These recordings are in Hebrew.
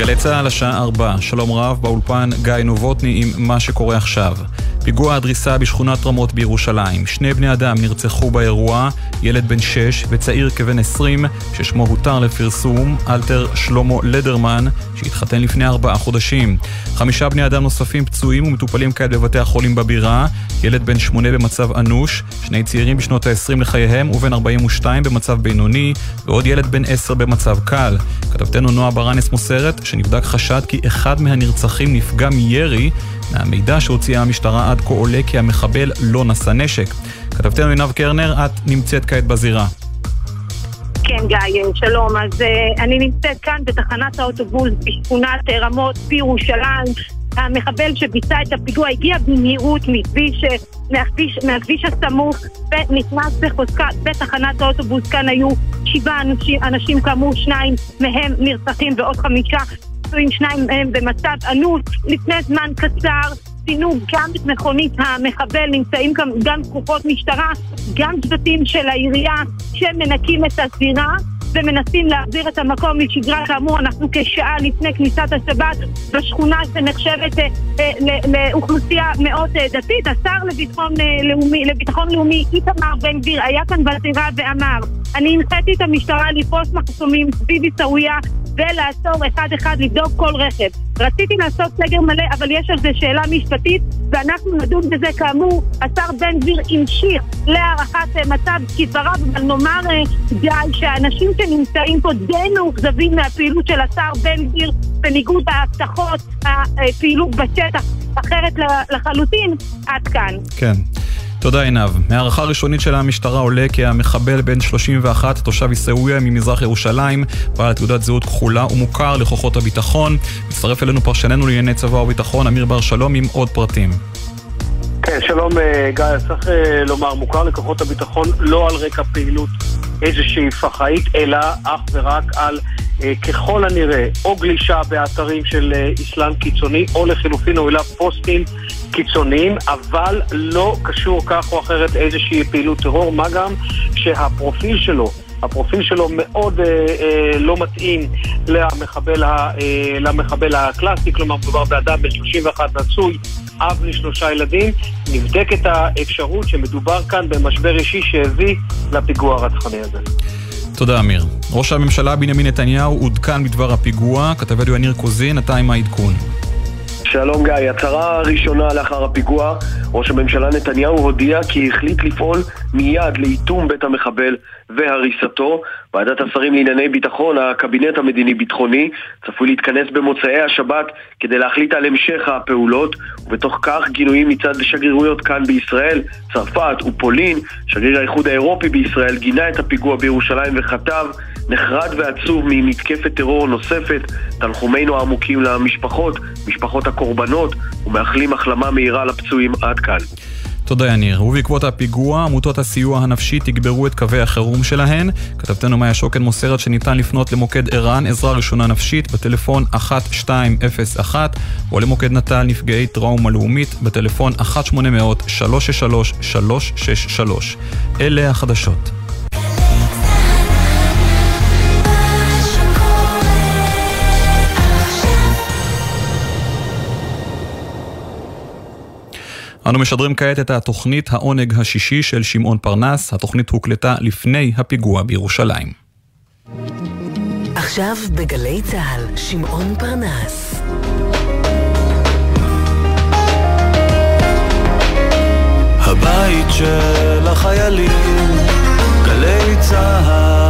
גלי צה"ל השעה 4, שלום רב, באולפן גיא נובוטני עם מה שקורה עכשיו. פיגוע הדריסה בשכונת רמות בירושלים. שני בני אדם נרצחו באירוע, ילד בן 6 וצעיר כבן 20, ששמו הותר לפרסום, אלתר שלמה לדרמן, שהתחתן לפני ארבעה חודשים. חמישה בני אדם נוספים פצועים ומטופלים כעת בבתי החולים בבירה, ילד בן 8 במצב אנוש, שני צעירים בשנות ה-20 לחייהם ובן 42 במצב בינוני, ועוד ילד בן 10 במצב קל. כתבתנו נועה ברנס מוסרת שנבדק חשד כי אחד מהנרצחים נפגע מירי מהמידע שהוציאה המשטרה עד כה עולה כי המחבל לא נשא נשק. כתבתנו עינב קרנר, את נמצאת כעת בזירה. כן, גיא, שלום. אז uh, אני נמצאת כאן בתחנת האוטובוס בשכונת uh, רמות בירושלים. המחבל שביצע את הפיגוע הגיע במהירות מכביש, מהכביש, מהכביש הסמוך ונכנס בחוזקה בתחנת האוטובוס. כאן היו שבעה אנשים, אנשים כאמור, שניים מהם נרצחים ועוד חמישה פצועים, שניים מהם במצב אנוס. לפני זמן קצר פינו גם את מכונית המחבל, נמצאים כאן גם כוחות משטרה, גם צוותים של העירייה שמנקים את הזירה. ומנסים להחזיר את המקום לשגרה. כאמור, אנחנו כשעה לפני כניסת השבת בשכונה שנחשבת אה, אה, לאוכלוסייה מאוד אה, דתית. השר לביטחון לאומי, לביטחון לאומי איתמר בן גביר היה כאן בזירה ואמר אני הנחיתי את המשטרה לפרוס מחסומים סביב עיסאוויה ולעצור אחד-אחד, לבדוק כל רכב. רציתי לעשות סגר מלא, אבל יש על זה שאלה משפטית, ואנחנו נדון בזה כאמור. השר בן גביר המשיך להערכת מצב כדבריו, אבל נאמר די שהאנשים שנמצאים פה די מאוכזבים מהפעילות של השר בן גביר, בניגוד להבטחות, הפעילות בשטח אחרת לחלוטין, עד כאן. כן. תודה עינב. מהערכה ראשונית של המשטרה עולה כי המחבל בן 31, תושב עיסאוויה ממזרח ירושלים, בעל תעודת זהות כחולה ומוכר לכוחות הביטחון. מצטרף אלינו פרשננו לענייני צבא וביטחון, אמיר בר שלום, עם עוד פרטים. כן, שלום אה, גיא, צריך אה, לומר, מוכר לכוחות הביטחון לא על רקע פעילות איזושהי פח"עית, אלא אך ורק על ככל הנראה או גלישה באתרים של איסלאם קיצוני, או לחילופין אליו פוסטים קיצוניים, אבל לא קשור כך או אחרת איזושהי פעילות טרור, מה גם שהפרופיל שלו הפרופיל שלו מאוד אה, אה, לא מתאים למחבל, ה, אה, למחבל הקלאסי, כלומר מדובר באדם בן 31 נשוי, אב לשלושה ילדים. נבדקת האפשרות שמדובר כאן במשבר אישי שהביא לפיגוע הרצחני הזה. תודה אמיר. ראש הממשלה בנימין נתניהו עודכן בדבר הפיגוע, כתבנו יניר קוזין, אתה עם העדכון. שלום גיא, הצהרה ראשונה לאחר הפיגוע, ראש הממשלה נתניהו הודיע כי החליט לפעול מיד לאיטום בית המחבל והריסתו. ועדת השרים לענייני ביטחון, הקבינט המדיני-ביטחוני, צפוי להתכנס במוצאי השבת כדי להחליט על המשך הפעולות, ובתוך כך גינויים מצד שגרירויות כאן בישראל, צרפת ופולין. שגריר האיחוד האירופי בישראל גינה את הפיגוע בירושלים וכתב נחרד ועצוב ממתקפת טרור נוספת, תנחומינו העמוקים למשפחות, משפחות הקורבנות, ומאחלים החלמה מהירה לפצועים עד כאן. תודה יניר. ובעקבות הפיגוע, עמותות הסיוע הנפשי תגברו את קווי החירום שלהן. כתבתנו מאיה שוקן מוסרת שניתן לפנות למוקד ער"ן, עזרה ראשונה נפשית, בטלפון 1201, או למוקד נט"ל נפגעי טראומה לאומית, בטלפון 1-800-363-363. אלה החדשות. אנו משדרים כעת את התוכנית העונג השישי של שמעון פרנס. התוכנית הוקלטה לפני הפיגוע בירושלים. עכשיו בגלי צה"ל, שמעון פרנס. הבית של החיילים, גלי צה"ל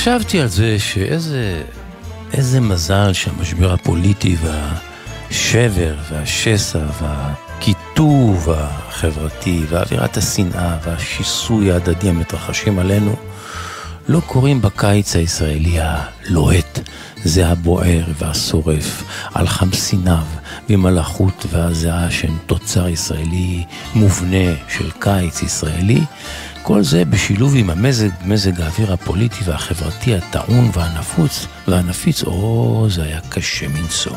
וחשבתי על זה שאיזה איזה מזל שהמשבר הפוליטי והשבר והשסע והקיטוב החברתי ואווירת השנאה והשיסוי ההדדי המתרחשים עלינו לא קורים בקיץ הישראלי הלוהט, זה הבוער והשורף, על חמסיניו ועם הלחות והזיעה שהם תוצר ישראלי מובנה של קיץ ישראלי, כל זה בשילוב עם המזג, מזג האוויר הפוליטי והחברתי הטעון והנפוץ, והנפיץ, או, זה היה קשה מנשוא.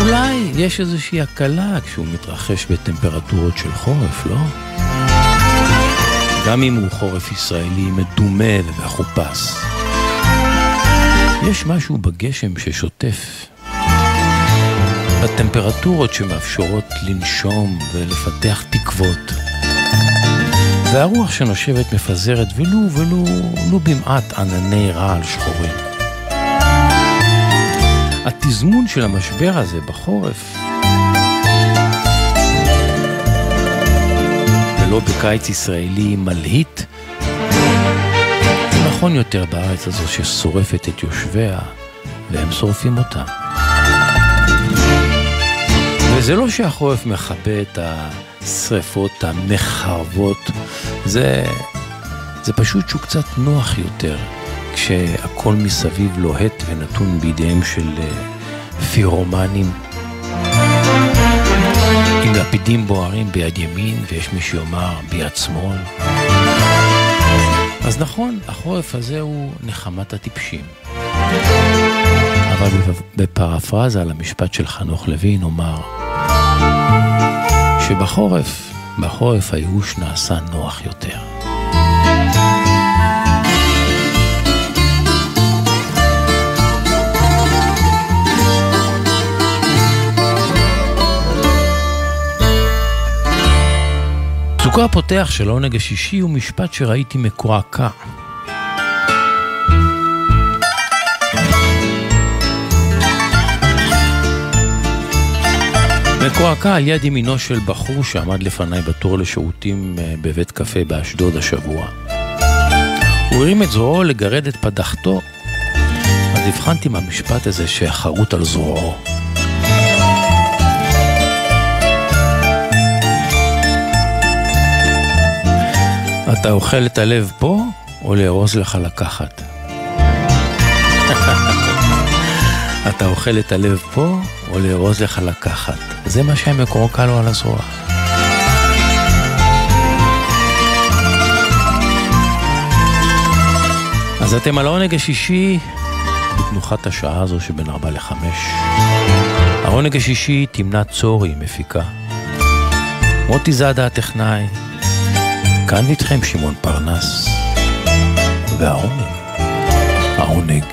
אולי יש איזושהי הקלה כשהוא מתרחש בטמפרטורות של חורף, לא? גם אם הוא חורף ישראלי מדומה ומחופש. יש משהו בגשם ששוטף. בטמפרטורות שמאפשרות לנשום ולפתח תקוות. והרוח שנושבת מפזרת ולו ולו ולו במעט ענני רעל שחורים. התזמון של המשבר הזה בחורף ולא בקיץ ישראלי מלהיט, נכון יותר בארץ הזו ששורפת את יושביה והם שורפים אותה. וזה לא שהחורף מכבה את השריפות המחרבות, זה, זה פשוט שהוא קצת נוח יותר, כשהכל מסביב לוהט ונתון בידיהם של אה, פירומנים. עם לפידים בוערים ביד ימין, ויש מי שיאמר ביד שמאל. אז נכון, החורף הזה הוא נחמת הטיפשים. אבל בפרפרזה על המשפט של חנוך לוין נאמר שבחורף, בחורף הייאוש נעשה נוח יותר. פסוקו הפותח של העונג השישי הוא משפט שראיתי מקועקע. מקועקע על יד ימינו של בחור שעמד לפניי בתור לשירותים אה, בבית קפה באשדוד השבוע. הוא הרים את זרועו לגרד את פדחתו, אז הבחנתי מהמשפט הזה שחרוט על זרועו. אתה אוכל את הלב פה, או לארוז לך לקחת? אתה אוכל את הלב פה, או לארוז לך לקחת? זה מה שמקורקע לו על הזרוע. אז אתם על העונג השישי בתנוחת השעה הזו שבין 4 ל-5. העונג השישי תמנה צורי מפיקה. מוטי זאדה הטכנאי, כאן איתכם שמעון פרנס, והעונג, העונג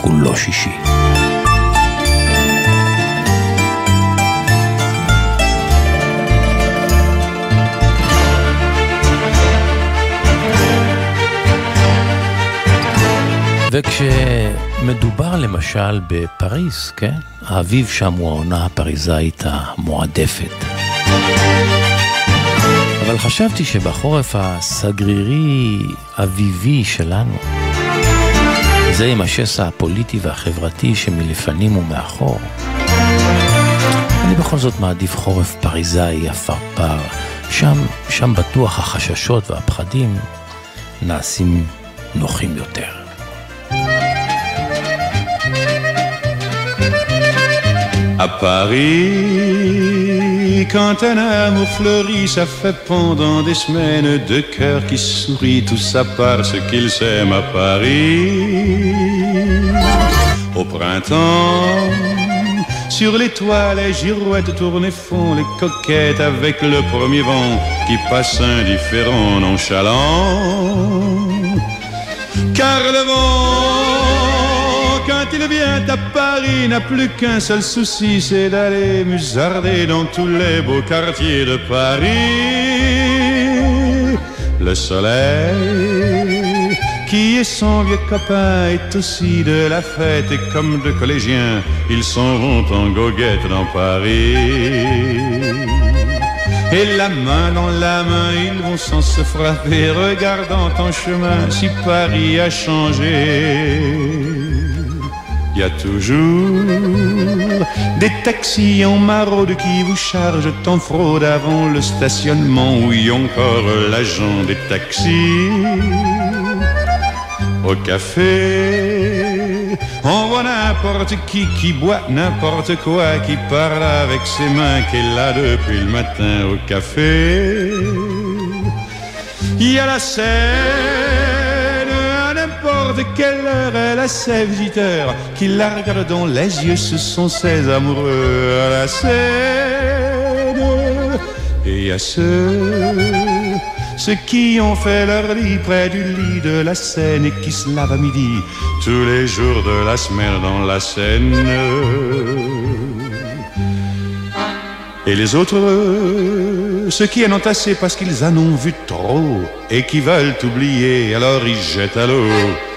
כולו שישי. וכשמדובר למשל בפריס, כן? האביב שם הוא העונה הפריזאית המועדפת. אבל חשבתי שבחורף הסגרירי אביבי שלנו, זה עם השסע הפוליטי והחברתי שמלפנים ומאחור, אני בכל זאת מעדיף חורף פריזאי עפרפר, שם, שם בטוח החששות והפחדים נעשים נוחים יותר. À Paris, quand un amour fleurit, ça fait pendant des semaines de cœur qui sourit, tout ça parce qu'ils s'aiment à Paris. Au printemps, sur les toits, les girouettes tournent et font les coquettes avec le premier vent qui passe indifférent, nonchalant. Car le vent vient à Paris, n'a plus qu'un seul souci, c'est d'aller musarder dans tous les beaux quartiers de Paris. Le soleil, qui est son vieux copain, est aussi de la fête, et comme de collégiens, ils s'en vont en goguette dans Paris. Et la main dans la main, ils vont sans se frapper, regardant en chemin si Paris a changé. Il y a toujours des taxis en maraude qui vous chargent en fraude avant le stationnement. Oui, encore l'agent des taxis au café. On voit n'importe qui qui boit n'importe quoi, qui parle avec ses mains, qui est là depuis le matin au café. Il y a la scène, à n'importe quelle heure, elle a ses visiteurs qui la regardent dans les yeux, ce sont ses amoureux à la scène. Et a ceux ceux qui ont fait leur lit près du lit de la Seine et qui se lavent à midi tous les jours de la semaine dans la Seine. Et les autres, ceux qui en ont assez parce qu'ils en ont vu trop et qui veulent oublier, alors ils jettent à l'eau.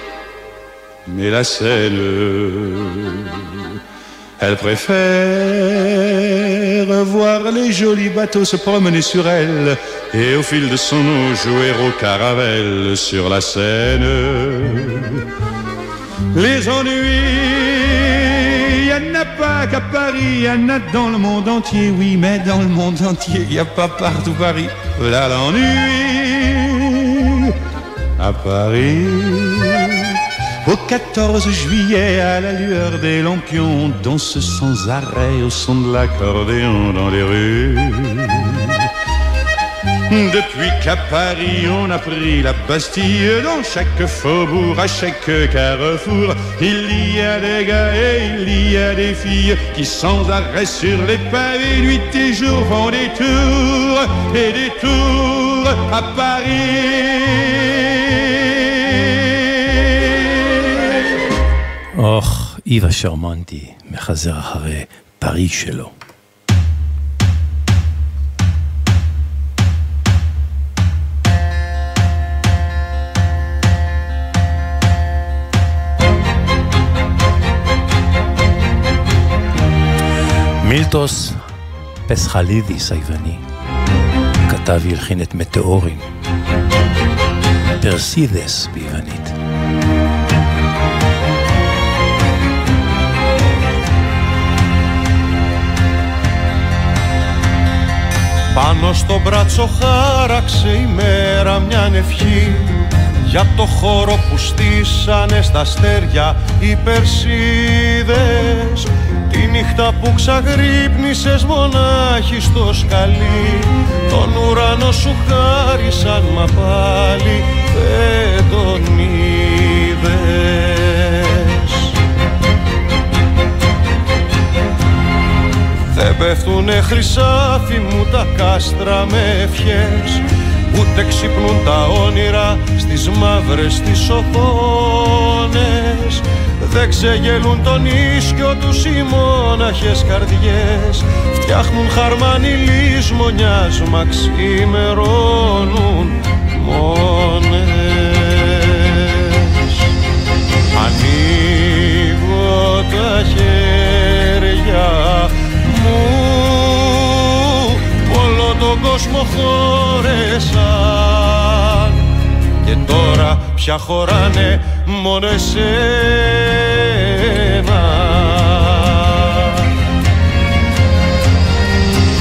Mais la Seine, elle préfère voir les jolis bateaux se promener sur elle et au fil de son eau jouer au caravelle sur la Seine. Les ennuis, y en a pas qu'à Paris, y en a dans le monde entier, oui, mais dans le monde entier, y a pas partout Paris. Là l'ennui à Paris. Au 14 juillet, à la lueur des lampions, on danse sans arrêt au son de l'accordéon dans les rues. Depuis qu'à Paris on a pris la Bastille, dans chaque faubourg, à chaque carrefour, il y a des gars et il y a des filles qui sans arrêt sur les pavés, nuit et jour font des tours et des tours à Paris. אוח, איווה שרמנטי מחזר אחרי פריז שלו. מילטוס פסחלידיס היווני כתב והלחין את מטאורים, פרסידס ביוונית. Πάνω στο μπράτσο χάραξε η μέρα μια ευχή. Για το χώρο που στήσανε στα αστέρια οι Περσίδες. Τη νύχτα που ξαγρύπνησες μονάχη στο σκαλί. Τον ουρανό σου χάρισαν μα πάλι δεν τον Δεν πέφτουνε χρυσάφι μου τα κάστρα με ευχές. Ούτε ξυπνούν τα όνειρα στις μαύρες τις οθόνες. Δεν ξεγελούν τον ίσκιο τους οι μόναχες καρδιές. Φτιάχνουν χαρμάνι λησμονιάς μα ξημερώνουν μόνες. Ανοίγω τα χέρια κόσμο χώρεσαν και τώρα πια χωράνε μόνο εσένα.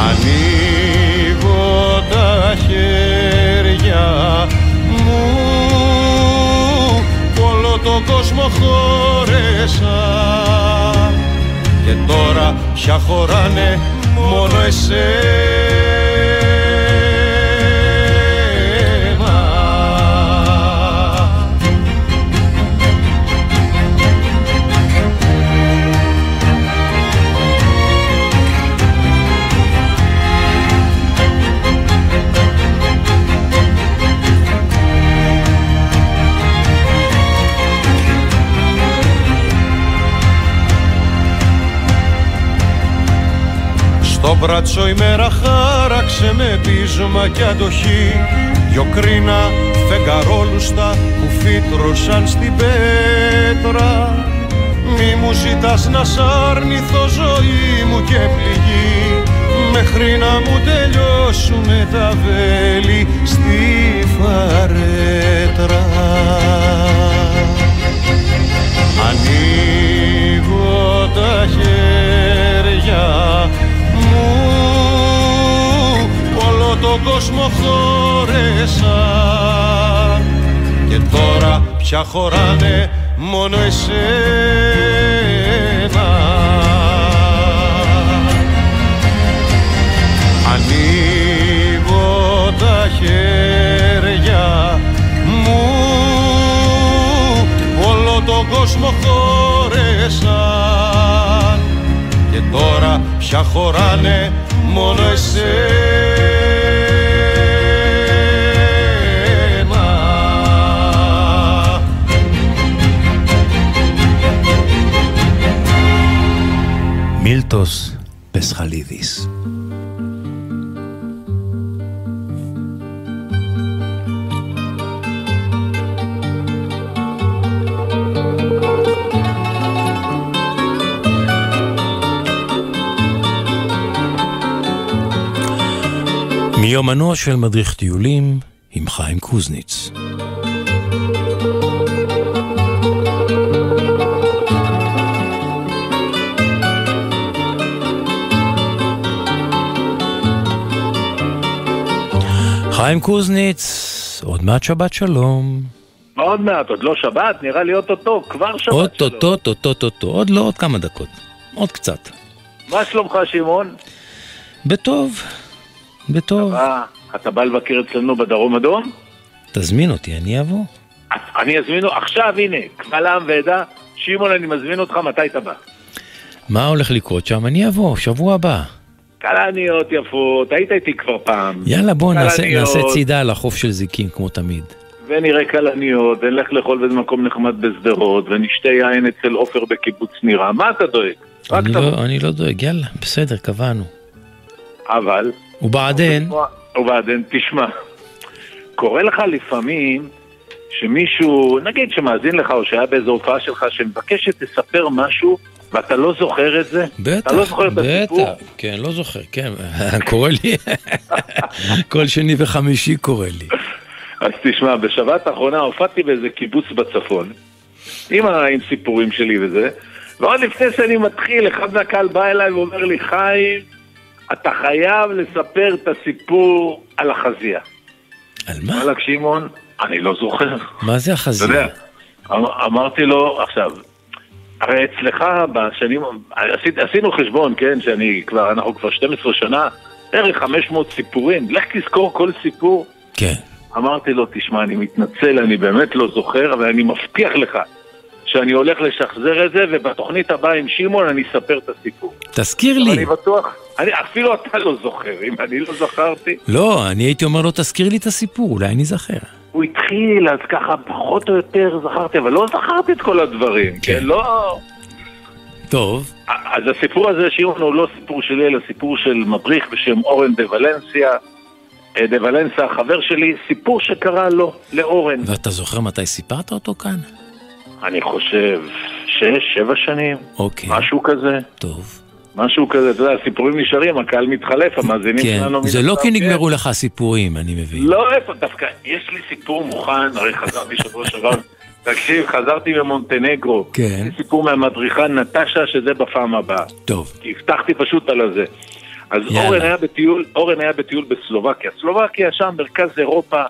Ανοίγω τα χέρια μου όλο τον κόσμο χώρεσαν και τώρα πια χωράνε μόνο εσένα μπράτσο η μέρα χάραξε με πείσμα και αντοχή. Δυο κρίνα φεγγαρόλουστα που φύτρωσαν στην πέτρα. Μη μου ζητάς να σ' αρνηθώ ζωή μου και πληγή. Μέχρι να μου τελειώσουνε τα βέλη στη φαρέτρα. Ανοίγω τα χέρια όλο τον κόσμο χώρεσα και τώρα πια χωράνε μόνο εσένα. Ανοίγω τα χέρια μου όλο τον κόσμο χώρεσαν και τώρα πια χωράνε μόνο εσένα מילטוס פסחלידיס. מיומנו של מדריך טיולים עם חיים קוזניץ. חיים קוזניץ, עוד מעט שבת שלום. עוד מעט, עוד לא שבת, נראה לי אוטוטו, כבר שבת שלום. אוטוטו, אוטוטו, עוד לא, עוד כמה דקות. עוד קצת. מה שלומך, שמעון? בטוב, בטוב. אה, אתה בא לבקר אצלנו בדרום אדום? תזמין אותי, אני אבוא. אני אזמין, עכשיו הנה, קבל עם ועדה, שמעון, אני מזמין אותך, מתי אתה בא? מה הולך לקרות שם? אני אבוא, שבוע הבא. כלניות יפות, היית איתי כבר פעם. יאללה, בוא נעשה, נעשה צידה על החוף של זיקים, כמו תמיד. ונראה כלניות, ונלך לאכול באיזה מקום נחמד בשדרות, ונשתה יין אצל עופר בקיבוץ נירה. מה אתה דואג? אני. לא, אני לא דואג, יאללה, בסדר, קבענו. אבל... ובעדין, ובעדין, תשמע, קורה לך לפעמים שמישהו, נגיד שמאזין לך או שהיה באיזו הופעה שלך, שמבקש שתספר משהו ואתה לא זוכר את זה? בטח, אתה לא זוכר את הסיפור? בטח, כן, לא זוכר, כן, קורה לי, כל שני וחמישי קורה לי. אז תשמע, בשבת האחרונה הופעתי באיזה קיבוץ בצפון, עם, עם סיפורים שלי וזה, ועוד לפני שאני מתחיל, אחד מהקהל בא אליי ואומר לי, חיים, אתה חייב לספר את הסיפור על החזייה. על מה? וואלכ, שמעון, אני לא זוכר. מה זה אתה החזייה? יודע, אמ- אמרתי לו, עכשיו, הרי אצלך בשנים, עשית, עשינו חשבון, כן, שאני כבר, אנחנו כבר 12 שנה, בערך 500 סיפורים, לך תזכור כל סיפור. כן. אמרתי לו, תשמע, אני מתנצל, אני באמת לא זוכר, אבל אני מבטיח לך שאני הולך לשחזר את זה, ובתוכנית הבאה עם שמעון אני אספר את הסיפור. תזכיר לי. אני בטוח, אני, אפילו אתה לא זוכר, אם אני לא זכרתי. לא, אני הייתי אומר לו, תזכיר לי את הסיפור, אולי אני אזכר. הוא התחיל, אז ככה פחות או יותר זכרתי, אבל לא זכרתי את כל הדברים, כן, לא... טוב, אז הסיפור הזה, שמעון, הוא לא סיפור שלי, אלא סיפור של מדריך בשם אורן דה ולנסיה. אה, דה ולנסיה, החבר שלי, סיפור שקרה לו, לאורן. ואתה זוכר מתי סיפרת אותו כאן? אני חושב, שש, שבע שנים, אוקיי, משהו כזה. טוב. משהו כזה, אתה יודע, הסיפורים נשארים, הקהל מתחלף, המאזינים כן, שלנו... זה לא כי. נגמרו לך הסיפורים, אני מבין. לא, איפה, דווקא, יש לי סיפור מוכן, הרי חזרתי שבוע שעבר, תקשיב, חזרתי ממונטנגרו. כן. יש סיפור מהמדריכה נטשה, שזה בפעם הבאה. טוב, כי הבטחתי פשוט על הזה. אז יאללה. אורן היה, בטיול, אורן היה בטיול בסלובקיה. סלובקיה שם, מרכז אירופה,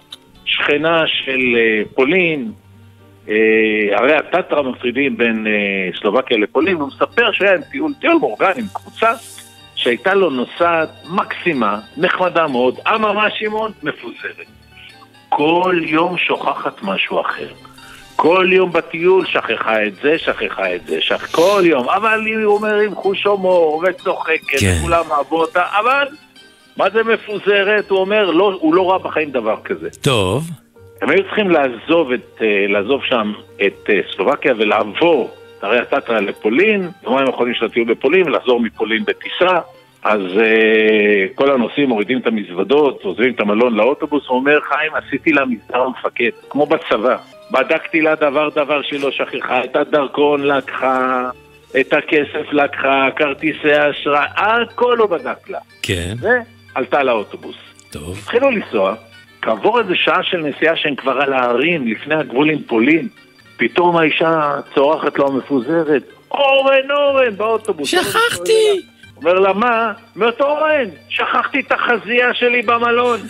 שכנה של אה, פולין, הרי הטטרה מפרידים בין אה, סלובקיה לפולין, הוא מספר שהיה עם טיול, טיול מאורגן עם קבוצה שהייתה לו נוסעת מקסימה, נחמדה מאוד, אממה שמעון, מפוזרת. כל יום שוכחת משהו אחר. כל יום בטיול שכחה את זה, שכחה את זה, שכ... כל יום. אבל היא אומר עם חוש הומור וצוחקת, כן. כולם אהבו אותה, אבל מה זה מפוזרת? הוא אומר, לא, הוא לא ראה בחיים דבר כזה. טוב, הם היו צריכים לעזוב, את, אה, לעזוב שם את אה, סלובקיה ולעבור את הרי הטטרה לפולין, יומיים האחרונים של הטיול בפולין, ולחזור מפולין בטיסה. אז אה, כל הנוסעים מורידים את המזוודות, עוזבים את המלון לאוטובוס, הוא אומר, חיים, עשיתי לה מסדר המפקד, כמו בצבא. בדקתי לה דבר דבר שהיא לא שכחה, את הדרכון לקחה, את הכסף לקחה, כרטיסי אשראי, הכל הוא בדק לה. כן. ועלתה לאוטובוס. טוב. התחילו לנסוע, כעבור איזה שעה של נסיעה שהם כבר על ההרים, לפני הגבול עם פולין, פתאום האישה צורחת לו המפוזרת, אורן, אורן, באוטובוס. שכחתי! אומר לה, מה? אומרת, אורן, שכחתי את החזייה שלי במלון.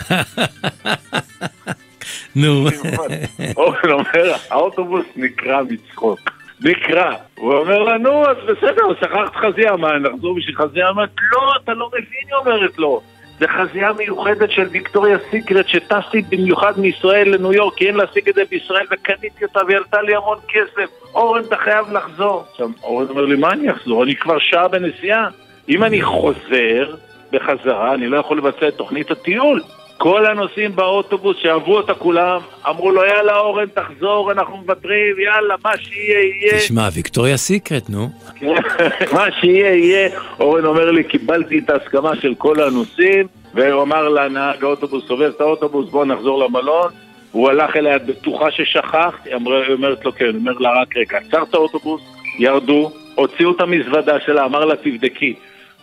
נו. אורן אומר, האוטובוס נקרע מצחוק. נקרע. הוא אומר לה, נו, אז בסדר, שכחת חזייה, מה, נחזור בשביל חזייה? אמרת, לא, אתה לא מבין, היא אומרת לו. זה חזייה מיוחדת של ויקטוריה סיקרט שטסתי במיוחד מישראל לניו יורק כי אין להשיג את זה בישראל וקניתי אותה והיא עלתה לי המון כסף. אורן אתה חייב לחזור. עכשיו אורן אומר לי מה אני אחזור? אני כבר שעה בנסיעה. אם אני חוזר בחזרה אני לא יכול לבצע את תוכנית הטיול כל הנוסעים באוטובוס שאהבו אותה כולם אמרו לו יאללה אורן תחזור אנחנו מוותרים יאללה מה שיהיה יהיה. תשמע ויקטוריה סיקרט נו. מה שיהיה יהיה. אורן אומר לי קיבלתי את ההסכמה של כל הנוסעים והוא אמר לנהג האוטובוס סובב את האוטובוס בוא נחזור למלון. הוא הלך אליה בטוחה ששכחת? היא אומרת לו כן, הוא אומר לה רק רגע עצר את האוטובוס, ירדו הוציאו את המזוודה שלה, אמר לה תבדקי.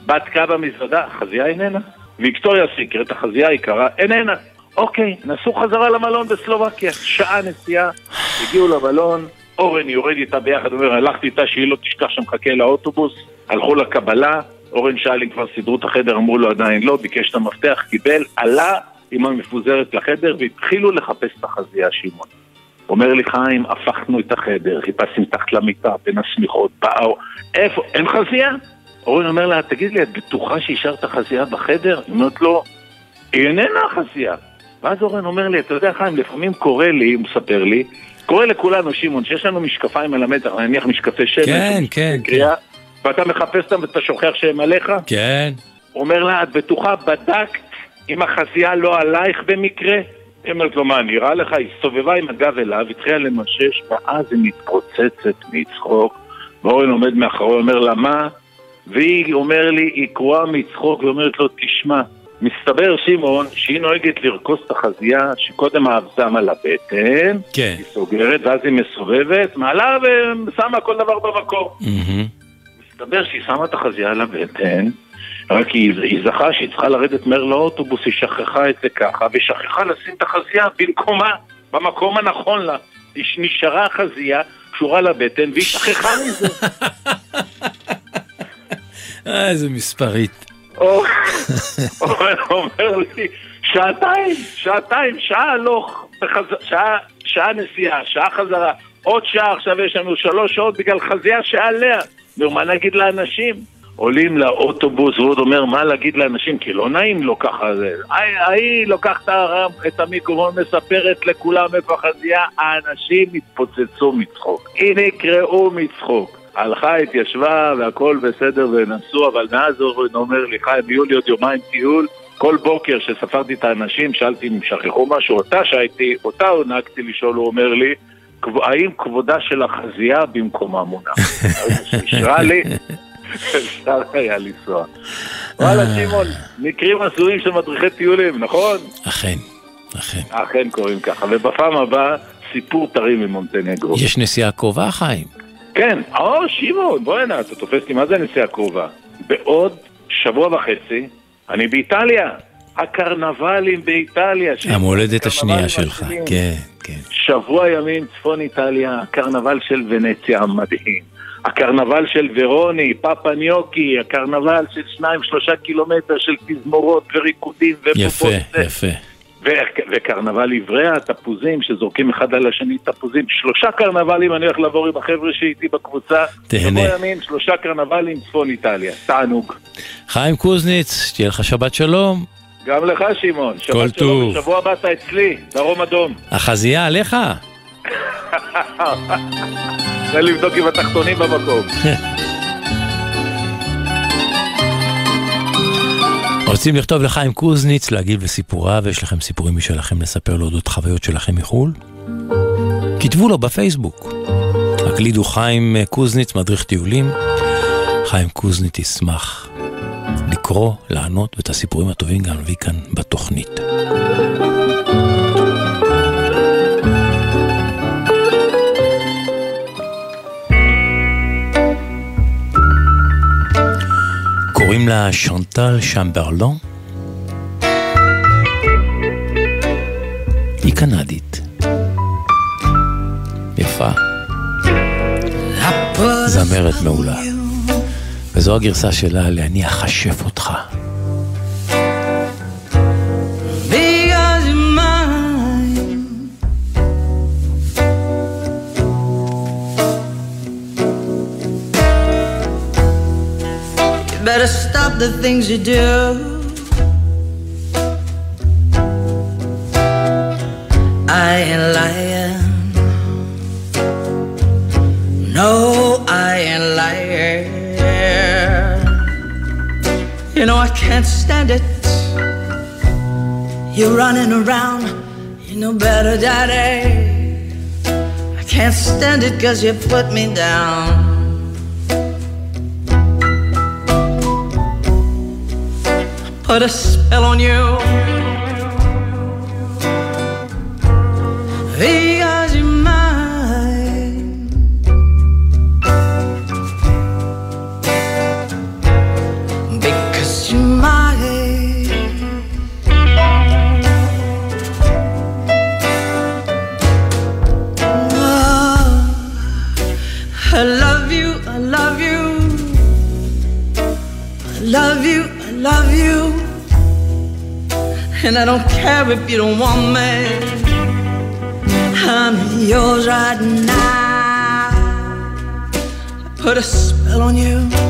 בדקה במזוודה, החזייה איננה ויקטוריה סיקרט, החזייה היקרה, איננה. אוקיי, נסעו חזרה למלון בסלובקיה, שעה נסיעה, הגיעו למלון, אורן יורד איתה ביחד, אומר, הלכתי איתה שהיא לא תשכח שמחכה לאוטובוס, הלכו לקבלה, אורן שאל אם כבר סידרו את החדר, אמרו לו עדיין לא, ביקש את המפתח, קיבל, עלה עם המפוזרת לחדר והתחילו לחפש את החזייה שמעון. אומר לי חיים, הפכנו את החדר, חיפשתי מתחת למיטה, בין השמיכות, באו, איפה, אין חזייה? אורן אומר לה, תגיד לי, את בטוחה שהשארת חזייה בחדר? היא אומרת לו, היא איננה החזייה. ואז אורן אומר לי, אתה יודע חיים, לפעמים קורה לי, הוא מספר לי, קורה לכולנו, שמעון, שיש לנו משקפיים על המצח, נניח משקפי שמש, כן, כן, קריאה, ואתה מחפש אותם ואתה שוכח שהם עליך? כן. אומר לה, את בטוחה, בדקת אם החזייה לא עלייך במקרה? היא אומרת לו, מה, נראה לך? היא הסתובבה עם הגב אליו, התחילה למשש, ואז היא מתפוצצת מצחוק, ואורן עומד מאחורי, אומר לה, מה? והיא אומר לי, היא קרועה מצחוק ואומרת לו, תשמע, מסתבר, שמעון, שהיא נוהגת לרכוס את החזייה שקודם האבזם על הבטן, כן. היא סוגרת, ואז היא מסובבת, מעלה ושמה כל דבר במקור. מסתבר שהיא שמה את החזייה על הבטן, רק היא, היא זכה שהיא צריכה לרדת מהר לאוטובוס, היא שכחה את זה ככה, ושכחה לשים את החזייה במקומה, במקום הנכון לה. נשארה החזייה קשורה לבטן, והיא שכחה מזה. אה, איזה מספרית. אורן אומר לי, שעתיים, שעתיים, שעה הלוך, שעה, שעה נסיעה, שעה חזרה, עוד שעה, עכשיו יש לנו שלוש שעות בגלל חזייה שעליה. נו, מה נגיד לאנשים? עולים לאוטובוס, והוא עוד אומר מה להגיד לאנשים, כי לא נעים לו ככה זה. ההיא לוקחת את המיקרופון, מספרת לכולם איפה החזייה, האנשים התפוצצו מצחוק. הנה יקראו מצחוק. הלכה, התיישבה והכל בסדר ונסעו, אבל מאז אורן אומר לי, חיים, יהיו לי עוד יומיים טיול. כל בוקר שספרתי את האנשים, שאלתי אם שכחו משהו, אותה שהייתי, אותה הונקתי לשאול, הוא אומר לי, האם כבודה של החזייה במקומה מונח? אישרה לי, אפשר היה לנסוע. וואלה, שמעון, מקרים הזויים של מדריכי טיולים, נכון? אכן, אכן. אכן קוראים ככה, ובפעם הבאה, סיפור טרי ממונטנגרו. יש נסיעה קרובה, חיים? כן, או, שמעון, בוא הנה, אתה תופס לי, מה זה נסיעה קרובה? בעוד שבוע וחצי, אני באיטליה. הקרנבלים באיטליה. המולדת השנייה שלך, כן, כן. שבוע ימים צפון איטליה, הקרנבל של ונציה המדהים. הקרנבל של ורוני, פאפה ניוקי, הקרנבל של שניים שלושה קילומטר של תזמורות וריקודים ובובות. יפה, יפה. וקרנבל עברי התפוזים שזורקים אחד על השני תפוזים. שלושה קרנבלים אני הולך לעבור עם החבר'ה שאיתי בקבוצה. תהנה. שבוע ימים, שלושה קרנבלים צפון איטליה. תענוג. חיים קוזניץ, שתהיה לך שבת שלום. גם לך שמעון. כל טוב. שבוע הבא אתה אצלי, דרום אדום. החזייה עליך? תן לבדוק עם התחתונים במקום. רוצים לכתוב לחיים קוזניץ, להגיב לסיפוריו, ויש לכם סיפורים משלכם לספר לו אודות חוויות שלכם מחו"ל? כתבו לו בפייסבוק. הקלידו חיים קוזניץ, מדריך טיולים. חיים קוזניץ ישמח לקרוא, לענות, ואת הסיפורים הטובים גם נביא כאן בתוכנית. נקרא שאנטל שמברלון. היא קנדית. יפה. זמרת מעולה. וזו הגרסה שלה ל"אני אכשף אותך". Better stop the things you do. I ain't lying. No, I ain't lying. You know, I can't stand it. You're running around, you know better, Daddy. I can't stand it cause you put me down. Put a spell on you. And I don't care if you don't want me. I'm yours right now. I put a spell on you.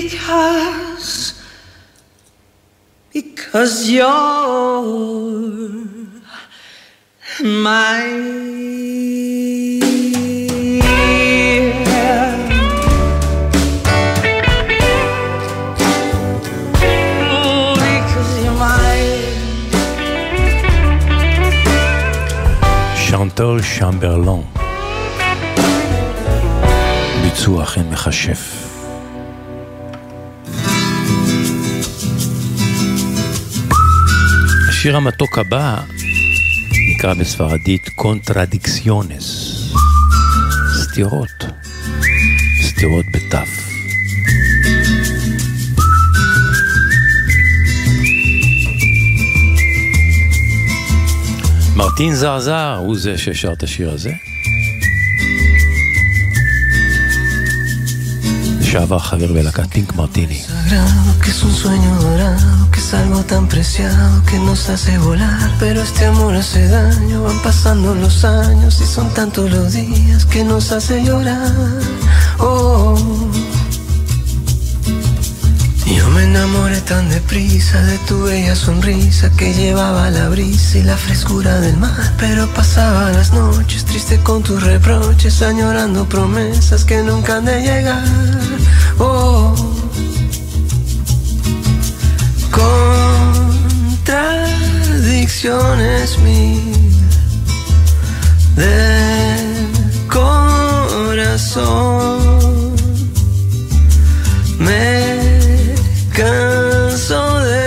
Because, because you're mine. שאנטול שמברלון. ביצוע אכן מכשף. השיר המתוק הבא נקרא בספרדית contradicciones, סתירות, סתירות בתף. מרטין זעזע הוא זה ששר את השיר הזה. לשעבר חבר בלהקת פינק מרטיני. yo me enamoré tan deprisa de tu bella sonrisa que llevaba la brisa y la frescura del mar. Pero pasaba las noches triste con tus reproches, añorando promesas que nunca han de llegar. Oh, contradicciones mil del corazón. Me canso de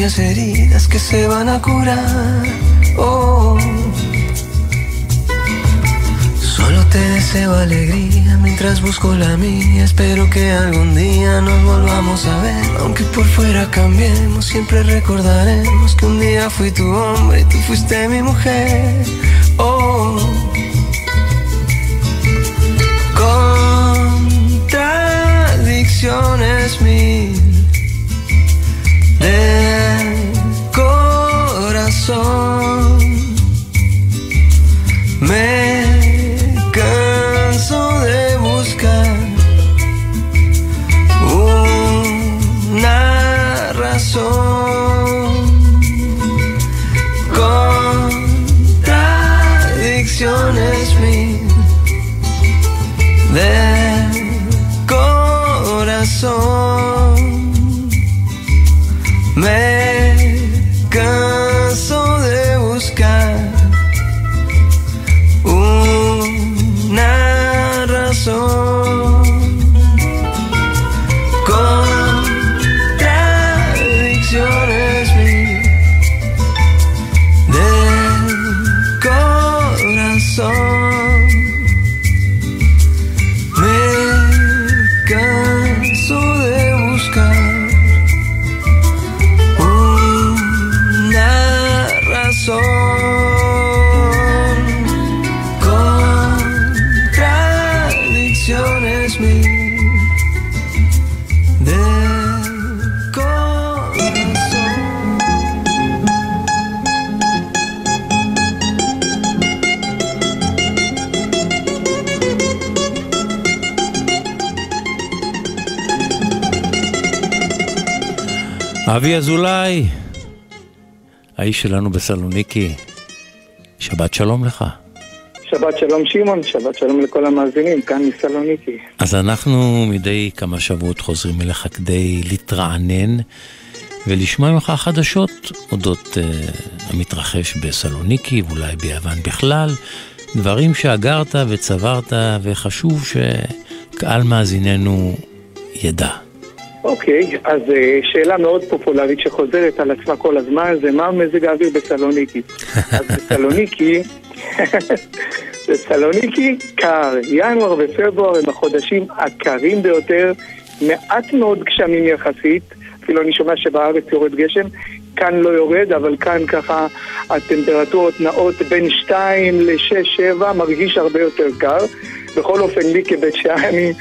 aquellas heridas que se van a curar. Oh, solo te deseo alegría mientras busco la mía. Espero que algún día nos volvamos a ver, aunque por fuera cambiemos, siempre recordaremos que un día fui tu hombre y tú fuiste mi mujer. Oh. Contradicciones mil Me canso de buscar una razón. Contradicciones mil אבי אזולאי, האיש שלנו בסלוניקי, שבת שלום לך. שבת שלום שמעון, שבת שלום לכל המאזינים, כאן מסלוניקי. אז אנחנו מדי כמה שבועות חוזרים אליך כדי להתרענן ולשמוע ממך חדשות אודות uh, המתרחש בסלוניקי ואולי ביוון בכלל, דברים שאגרת וצברת וחשוב שקהל מאזיננו ידע. אוקיי, אז אה, שאלה מאוד פופולרית שחוזרת על עצמה כל הזמן זה מה מזג האוויר בסלוניקי. אז בסלוניקי, בסלוניקי קר, ינואר ופברואר הם החודשים הקרים ביותר, מעט מאוד גשמים יחסית, אפילו אני שומע שבארץ יורד גשם, כאן לא יורד, אבל כאן ככה הטמפרטורות נעות בין 2 ל-6-7, מרגיש הרבה יותר קר. בכל אופן, לי כבית שעני,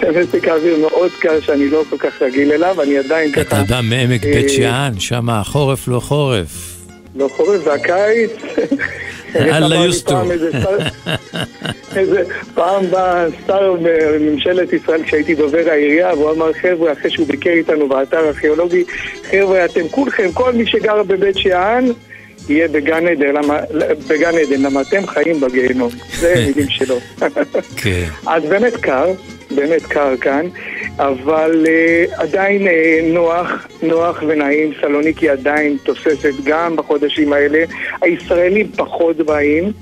זה מזג האוויר מאוד קר שאני לא כל כך רגיל אליו, אני עדיין ככה... אתה אדם מעמק אה, בית שאן, שם החורף לא חורף. לא חורף, זה הקיץ. אללה יוסטור. פעם בא שר בממשלת ישראל כשהייתי דובר העירייה והוא אמר חבר'ה אחרי שהוא ביקר איתנו באתר ארכיאולוגי חבר'ה אתם כולכם, כל מי שגר בבית שאן יהיה בגן עדן, למה, בגן עדן, למה אתם חיים בגיהנום. זה מילים שלו. כן. אז באמת קר, באמת קר כאן, אבל uh, עדיין uh, נוח, נוח ונעים, סלוניקי עדיין תוססת גם בחודשים האלה. הישראלים פחות באים.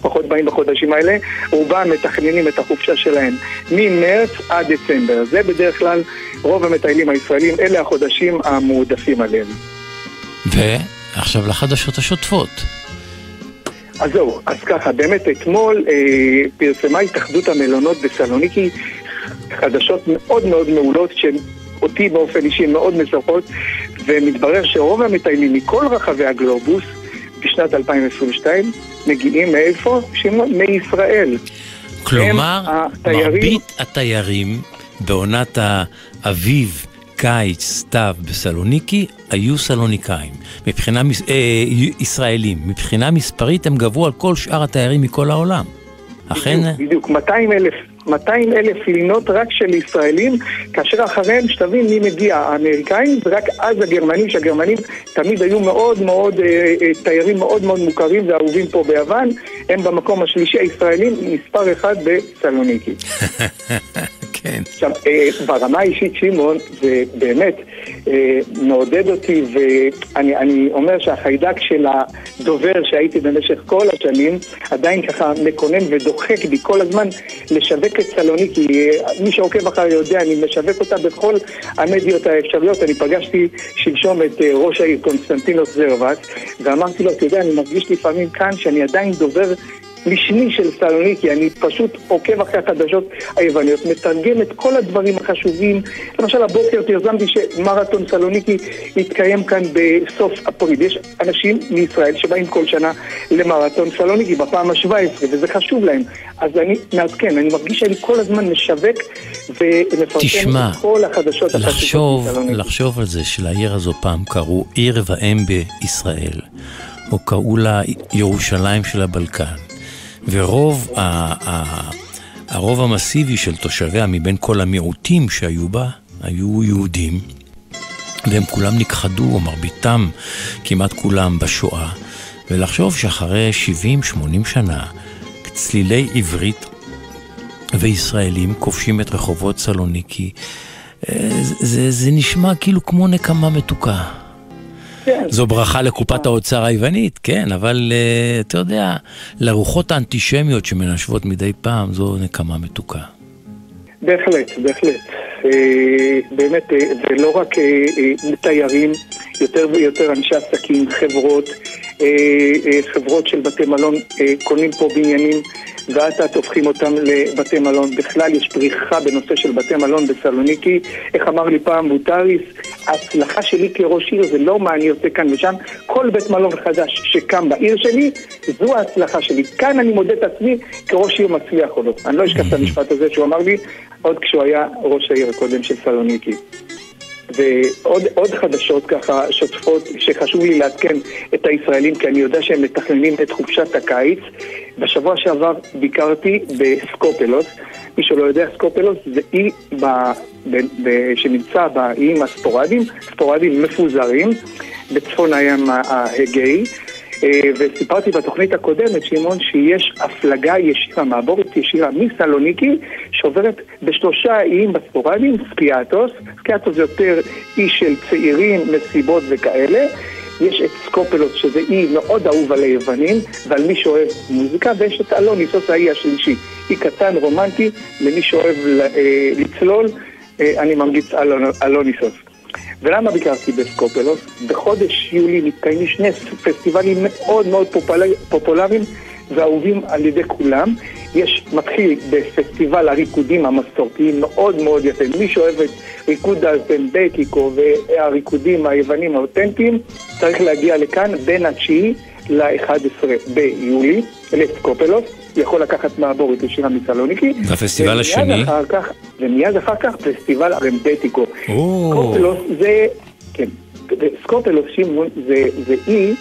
פחות באים בחודשים האלה, רובם מתכננים את החופשה שלהם ממרץ עד דצמבר. זה בדרך כלל רוב המטיילים הישראלים, אלה החודשים המועדפים עליהם. ועכשיו לחדשות השוטפות. אז זהו, אז ככה, באמת אתמול אה, פרסמה התאחדות המלונות בסלוניקי חדשות מאוד מאוד מעולות שאותי באופן אישי מאוד משמחות ומתברר שרוב המטיילים מכל רחבי הגלובוס בשנת 2022 מגיעים מאיפה? מישראל. כלומר, התיירים- מרבית התיירים בעונת האביב, קיץ, סתיו בסלוניקי היו סלוניקאים. מבחינה, אה, ישראלים. מבחינה מספרית הם גברו על כל שאר התיירים מכל העולם. אכן, בדיוק, בדיוק, 200 אלף, 200 אלף לינות רק של ישראלים, כאשר אחריהם, שתבין מי מגיע, האמריקאים, ורק אז הגרמנים, שהגרמנים תמיד היו מאוד מאוד, אה, אה, תיירים מאוד מאוד מוכרים ואהובים פה ביוון, הם במקום השלישי, הישראלים, מספר אחד בסלוניקי. כן. עכשיו, אה, ברמה האישית, שמעון, זה באמת אה, מעודד אותי, ואני אני אומר שהחיידק של הדובר שהייתי במשך כל השנים, עדיין ככה מקונן ודוחק בי כל הזמן לשווק את סלוניקי. אה, מי שעוקב אחריי יודע, אני משווק אותה בכל המדיות האפשריות. אני פגשתי שלשום את ראש העיר קונסטנטינוס זרבס, ואמרתי לו, אתה יודע, אני מרגיש לפעמים כאן שאני עדיין דובר משני של סלוניקי, אני פשוט עוקב אחרי החדשות היווניות, מתרגם את כל הדברים החשובים. למשל הבוקר פרסמתי שמרתון סלוניקי יתקיים כאן בסוף אפריל. יש אנשים מישראל שבאים כל שנה למרתון סלוניקי בפעם ה-17, וזה חשוב להם. אז אני מעדכן, אני מרגיש שאני כל הזמן משווק ומפרסם תשמע, את כל החדשות החשובות לחשוב, מסלוניקי. לחשוב על זה שלעיר הזו פעם קראו עיר ואם בישראל, או קראו לה ירושלים של הבלקן, ורוב ה, ה, הרוב המסיבי של תושביה מבין כל המיעוטים שהיו בה, היו יהודים, והם כולם נכחדו, או מרביתם, כמעט כולם, בשואה, ולחשוב שאחרי 70-80 שנה, צלילי עברית וישראלים כובשים את רחובות סלוניקי. אה, זה, זה, זה נשמע כאילו כמו נקמה מתוקה. כן. זו ברכה לקופת האוצר היוונית, כן, אבל uh, אתה יודע, לרוחות האנטישמיות שמנשבות מדי פעם, זו נקמה מתוקה. בהחלט, בהחלט. אה, באמת, אה, זה לא רק אה, אה, תיירים, יותר ויותר אנשי עסקים, חברות, אה, אה, חברות של בתי מלון אה, קונים פה בניינים ואט אט הופכים אותם לבתי מלון. בכלל יש פריחה בנושא של בתי מלון בסלוניקי. איך אמר לי פעם בוטריס, ההצלחה שלי כראש עיר זה לא מה אני עושה כאן ושם. כל בית מלון חדש שקם בעיר שלי, זו ההצלחה שלי. כאן אני מודד את עצמי כראש עיר מצליח או לא. אני לא אשכח את המשפט הזה שהוא אמר לי עוד כשהוא היה ראש העיר הקודם של סלוניקי. ועוד עוד חדשות ככה שוטפות שחשוב לי לעדכן את הישראלים כי אני יודע שהם מתכננים את חופשת הקיץ. בשבוע שעבר ביקרתי בסקופלוס. מי שלא יודע, סקופלוס זה אי ב, ב, ב, שנמצא באיים הספורדיים, ספורדיים מפוזרים בצפון הים ההגאי. אה, וסיפרתי בתוכנית הקודמת, שמעון, שיש הפלגה ישירה, מעבורת ישירה מסלוניקי, שעוברת בשלושה איים בספורדיים, סקיאטוס, סקיאטוס זה יותר אי של צעירים, מסיבות וכאלה. יש את סקופלוס, שזה אי מאוד אהוב על היוונים ועל מי שאוהב מוזיקה, ויש את אלוניסוס, האי השלישי. אי קטן, רומנטי, למי שאוהב אה, לצלול, אה, אני ממליץ אלוניסוס. ולמה ביקרתי בסקופלוס? בחודש יולי מתקיימים שני פסטיבלים מאוד מאוד פופולר, פופולריים ואהובים על ידי כולם. יש, מתחיל בפסטיבל הריקודים המסורתיים מאוד מאוד יפה. מי שאוהב את ריקוד הזמבטיקו והריקודים היוונים האותנטיים, צריך להגיע לכאן בין התשיעי ל-11 ביולי, לסקופלוס. יכול לקחת מעבורת ישירה מסלוניקי. והפסטיבל השני? אחר כך, ומיד אחר כך פסטיבל הרמבטיקו. או. סקופלוס זה, כן, סקופלוס, שמעון, זה, זה אי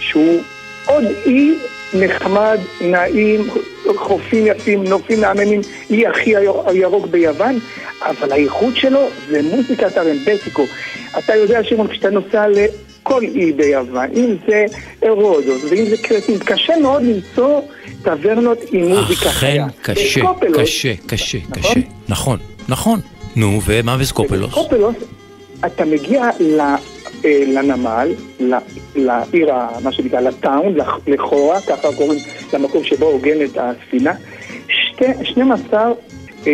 שהוא עוד אי נחמד, נעים, חופים יפים, נופים מהממים, אי הכי הירוק- הירוק ביוון, אבל הייחוד שלו זה מוזיקת הרמבטיקו. אתה יודע, שמעון, כשאתה נוסע כל אי ביוון, אם זה רודוס ואם זה קרטין, קשה מאוד למצוא טברנות עם מוזיקה חיה. אכן קשה, קשה, קשה, קשה. נכון, נכון. נו, ומה בסקופלוס? בסקופלוס אתה מגיע. אה, לנמל, לעיר, מה שנקרא, לטאון, לכאורה, ככה קוראים למקום שבו הוגנת הספינה. 12 אה,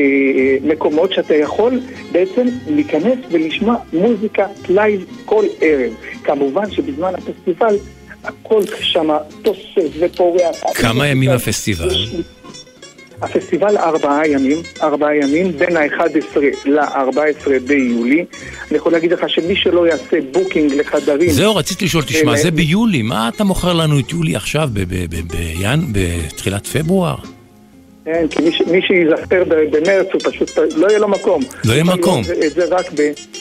מקומות שאתה יכול בעצם להיכנס ולשמוע מוזיקה live כל ערב. כמובן שבזמן הפסטיבל הכל שם תוסס ופורח. כמה ימים הפסטיבל? הפסטיבל ארבעה ימים, ארבעה ימים, בין ה-11 ל-14 ביולי. אני יכול להגיד לך שמי שלא יעשה booking לחדרים... זהו, רציתי לשאול, תשמע, זה ביולי, מה אתה מוכר לנו את יולי עכשיו, בתחילת פברואר? כן, כי מי שיזכר במרץ הוא פשוט, לא יהיה לו מקום. לא יהיה מקום. את זה רק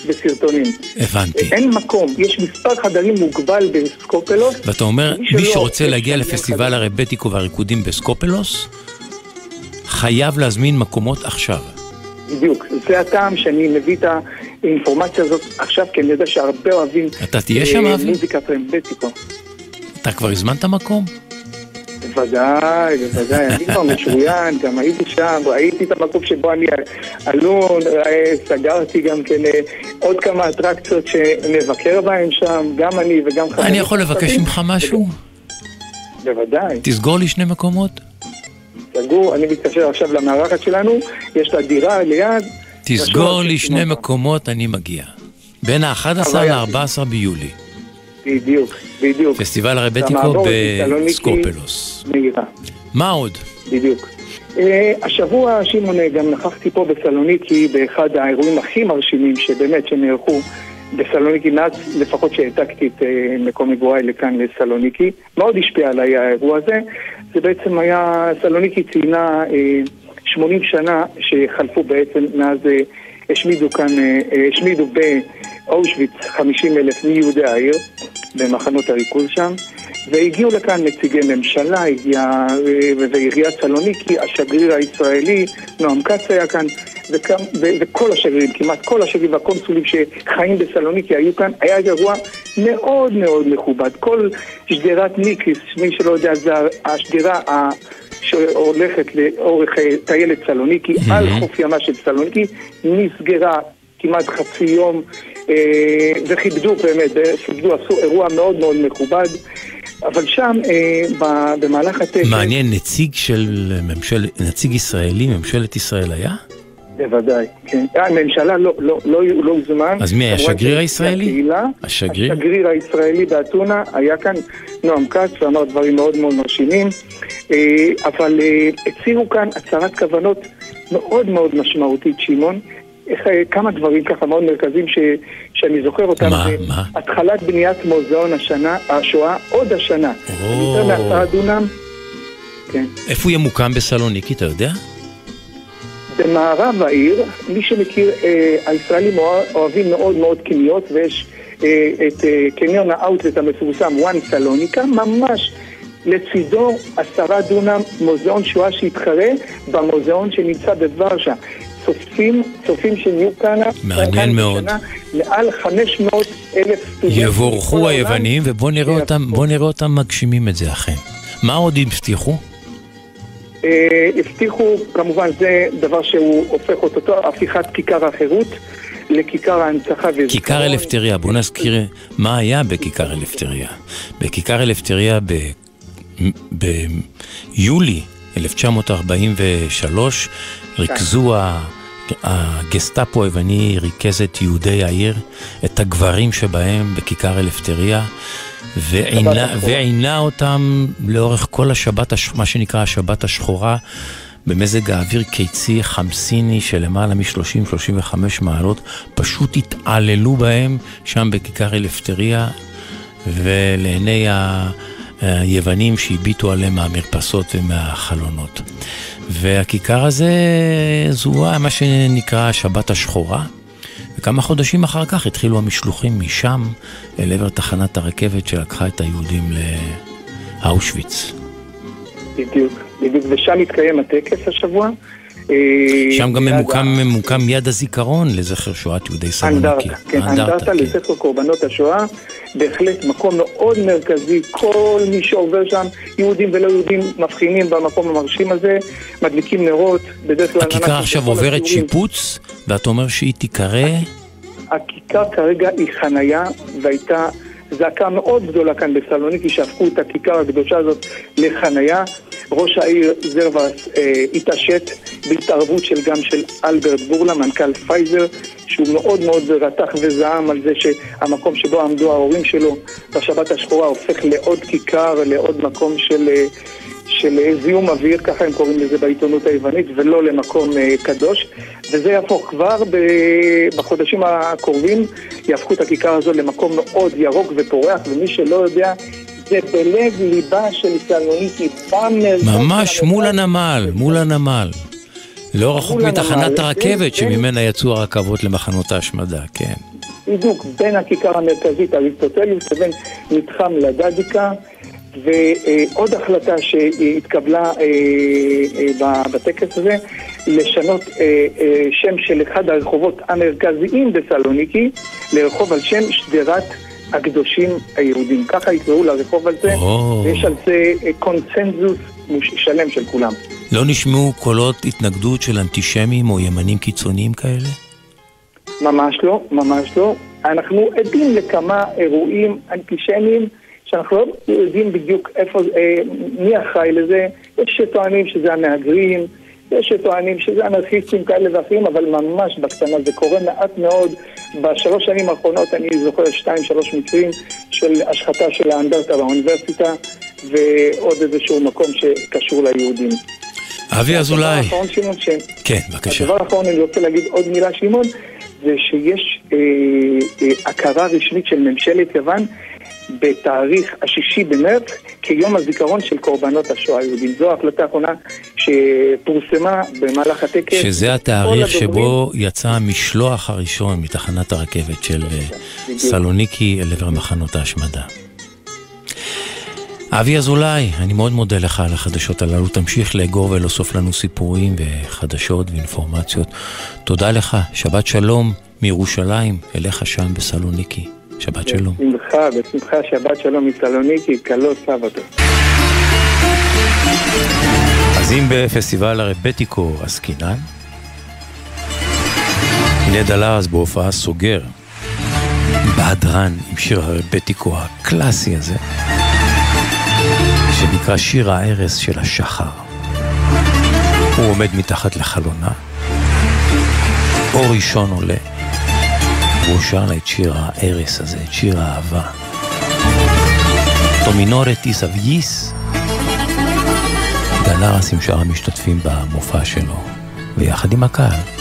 בסרטונים. הבנתי. אין מקום, יש מספר חדרים מוגבל בסקופלוס. ואתה אומר, מי שרוצה להגיע לפסטיבל הרבטיקו והריקודים בסקופלוס, חייב להזמין מקומות עכשיו. בדיוק, זה הטעם שאני מביא את האינפורמציה הזאת עכשיו, כי אני יודע שהרבה אוהבים... אתה תהיה שם, אבי? מוזיקת רמבטיקו. אתה כבר הזמנת מקום? בוודאי, בוודאי, אני כבר משוריין, גם הייתי שם, ראיתי את המקום שבו אני עלון, סגרתי גם כן אה, עוד כמה אטרקציות שנבקר בהן שם, גם אני וגם חברים. אני יכול לבקש ממך משהו? בוודאי. תסגור לי שני מקומות. סגור, אני מתקשר עכשיו למארחת שלנו, יש לה דירה ליד. תסגור לי שני מקומות, אני מגיע. בין ה-11 ל-14 ביולי. בדיוק, בדיוק. פסטיבל הרבטיקו בסקופלוס. מה עוד? בדיוק. Uh, השבוע, שמעון, גם נכחתי פה בסלוניקי באחד האירועים הכי מרשימים שבאמת שנערכו בסלוניקי, מאז לפחות שהעתקתי את uh, מקום מגוריי לכאן לסלוניקי. מאוד השפיע עליי האירוע הזה. זה בעצם היה, סלוניקי ציינה uh, 80 שנה שחלפו בעצם מאז השמידו כאן, השמידו באושוויץ 50 אלף מיהודי העיר. במחנות הריכוז שם, והגיעו לכאן נציגי ממשלה, הגיע ועיריית סלוניקי, השגריר הישראלי, נועם כץ היה כאן, וכם, ו, וכל השגרירים, כמעט כל השגרירים והקונסולים שחיים בסלוניקי היו כאן, היה אירוע מאוד מאוד מכובד. כל שדרת ניקיס, מי שלא יודע, זה השדרה ה... שהולכת לאורך טיילת סלוניקי, mm-hmm. על חוף ימה של סלוניקי, נסגרה כמעט חצי יום, אה, וכיבדו באמת, כיבדו, עשו אירוע מאוד מאוד מכובד. אבל שם, אה, במהלך הטקס... מעניין, נציג של ממשל... נציג ישראלי, ממשלת ישראל היה? בוודאי, כן. הממשלה לא, לא, לא, לא הוזמן. אז מי היה, השגריר הישראלי? הקהילה, השגריר? השגריר הישראלי באתונה היה כאן נועם כץ ואמר דברים מאוד מאוד מרשימים, אה, אבל הצהירו כאן הצהרת כוונות מאוד מאוד משמעותית, שמעון. אה, כמה דברים ככה מאוד מרכזיים ש, שאני זוכר אותם. מה? מה? התחלת בניית מוזיאון השנה, השואה, עוד השנה. או... יותר מעשרה דונם. כן. איפה הוא ימוקם בסלוניקי, אתה יודע? במערב העיר, מי שמכיר, אה, הישראלים אוהבים מאוד מאוד קניות, ויש אה, את אה, קניון האאוטלט המפורסם, וואן סלוניקה, ממש לצידו עשרה דונם מוזיאון שואה שהתחרה במוזיאון שנמצא בוורשה. צופים, צופים שנהיו כאן, מעניין מאוד. בשנה, מעל 500 אלף סטודנטים. יבורכו היוונים, ובואו נראה, אותם, נראה אותם מגשימים את זה אכן. מה עוד הבטיחו? אה, הבטיחו, כמובן זה דבר שהוא הופך אותו, הפיכת כיכר החירות לכיכר ההנצחה. כיכר אלפטריה, בואו נזכיר מה היה בכיכר אלפטריה. בכיכר אלפטריה ביולי 1943 ריכזו הגסטאפו היווני ריכז את יהודי העיר, את הגברים שבהם בכיכר אלפטריה, ועינה, ועינה אותם לאורך כל השבת, מה שנקרא השבת השחורה, במזג האוויר קיצי חמסיני של למעלה מ-30-35 מעלות, פשוט התעללו בהם שם בכיכר אלפטריה, ולעיני היוונים שהביטו עליהם מהמרפסות ומהחלונות. והכיכר הזה זוהה מה שנקרא השבת השחורה, וכמה חודשים אחר כך התחילו המשלוחים משם אל עבר תחנת הרכבת שלקחה את היהודים לאושוויץ. בדיוק, בדיוק, ושם התקיים הטקס השבוע. אה, שם גם ממוקם, ממוקם יד הזיכרון לזכר שואת יהודי סלוניקי. אנדרטה, כן, אנדרטה לזכר קורבנות השואה, בהחלט מקום מאוד מרכזי, כל מי שעובר שם, יהודים ולא יהודים, מבחינים במקום המרשים הזה, מדליקים נרות, בדרך כלל הכיכר עכשיו עוברת שיפוץ, ואתה אומר שהיא תיקרא... הכיכר כרגע היא חנייה, והייתה זעקה מאוד גדולה כאן בסלוניקי, שהפכו את הכיכר הקדושה הזאת לחנייה. ראש העיר זרווס אה, התעשת בהתערבות של גם של אלברט בורלה, מנכ"ל פייזר, שהוא מאוד מאוד רתח וזעם על זה שהמקום שבו עמדו ההורים שלו בשבת השחורה הופך לעוד כיכר, לעוד מקום של... אה, של זיהום אוויר, ככה הם קוראים לזה בעיתונות היוונית, ולא למקום אה, קדוש. וזה יהפוך כבר בחודשים הקרובים, יהפכו את הכיכר הזו למקום מאוד ירוק ופורח, ומי שלא יודע, זה בלב ליבה של סלוניקי, במרכז ממש מול הנמל, מול הנמל. לא רחוק מתחנת הנמל, הרכבת כן, כן. שממנה יצאו הרכבות למחנות ההשמדה, כן. בדיוק בין הכיכר המרכזית אריסטוטליוס לבין מתחם לדדיקה ועוד החלטה שהתקבלה אה, אה, בטקס הזה לשנות אה, שם של אחד הרחובות המרכזיים בסלוניקי לרחוב על שם שדרת הקדושים היהודים. ככה יקראו לרחוב הזה. ויש על זה קונצנזוס שלם של כולם. לא נשמעו קולות התנגדות של אנטישמים או ימנים קיצוניים כאלה? ממש לא, ממש לא. אנחנו עדים לכמה אירועים אנטישמיים שאנחנו לא יודעים בדיוק איפה, אה, מי אחראי לזה. יש שטוענים שזה המהגרים, יש שטוענים שזה אנרכיסטים כאלה ואחרים, אבל ממש בקטנה זה קורה מעט מאוד. בשלוש שנים האחרונות אני זוכר שתיים, שלוש מקרים של השחתה של האנדרטה באוניברסיטה ועוד איזשהו מקום שקשור ליהודים. אבי אזולאי. הדבר האחרון, שמעון, ש... כן, בבקשה. הדבר האחרון, אני רוצה להגיד עוד מילה, שמעון, זה שיש אה, אה, הכרה רשמית של ממשלת יוון בתאריך השישי במרץ כיום הזיכרון של קורבנות השואה היהודים. זו ההחלטה האחרונה שפורסמה במהלך הטקס. שזה התאריך שבו יצא המשלוח הראשון מתחנת הרכבת של אה, סלוניקי אל עבר מחנות ההשמדה. אבי אזולאי, אני מאוד מודה לך על החדשות הללו. תמשיך לאגור ולאסוף לנו סיפורים וחדשות ואינפורמציות. תודה לך, שבת שלום מירושלים אליך שם בסלוניקי. שבת שלום. בשמחה, בשמחה, שבת שלום מסלוניקי, קלות סבתו. אז אם בפסטיבל הרפטיקו עסקינן, הנה דלרס בהופעה סוגר, בהדרן עם שיר הרפטיקו הקלאסי הזה, שנקרא שיר הארס של השחר. הוא עומד מתחת לחלונה, אור ראשון עולה, והוא שר לה את שיר הארס הזה, את שיר האהבה. טומינורת איסאוויס, דלרס עם שאר המשתתפים במופע שלו, ויחד עם הקהל.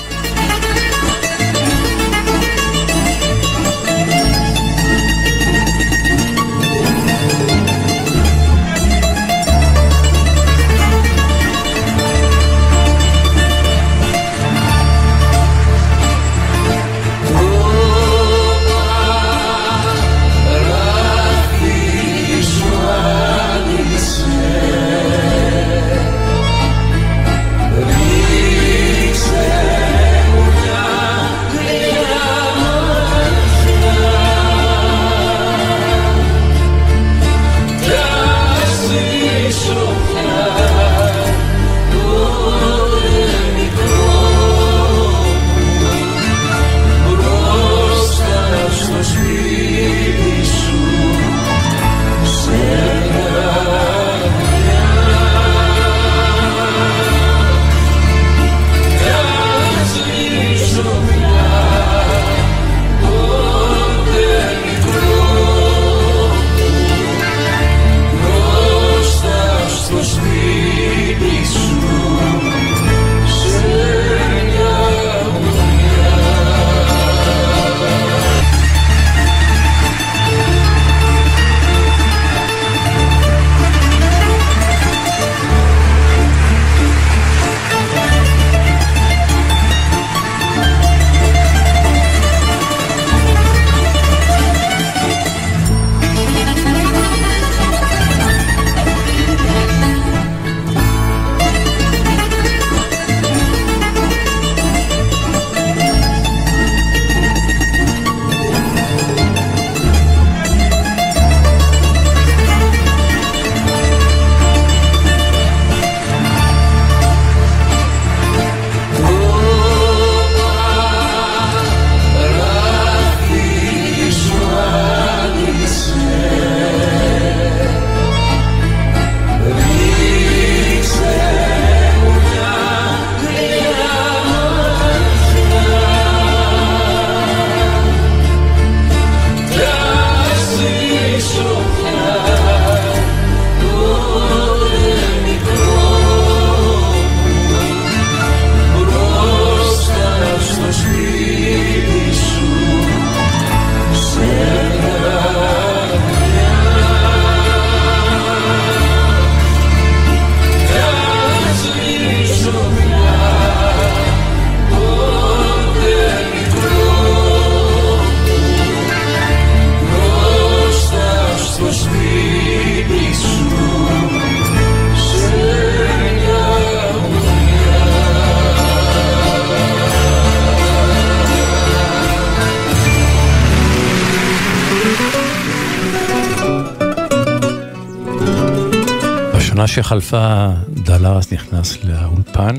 שחלפה דלרס נכנס לאולפן,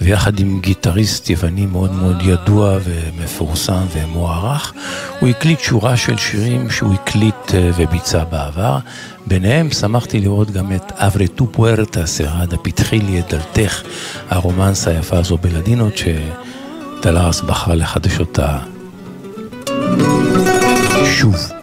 ויחד עם גיטריסט יווני מאוד מאוד ידוע ומפורסם ומוערך, הוא הקליט שורה של שירים שהוא הקליט אה, וביצע בעבר. ביניהם שמחתי לראות גם את Avre tu puerta cerrada, פתחי לי את דלתך, הרומנס היפה הזו בלדינו, שדלרס בחר לחדש אותה שוב.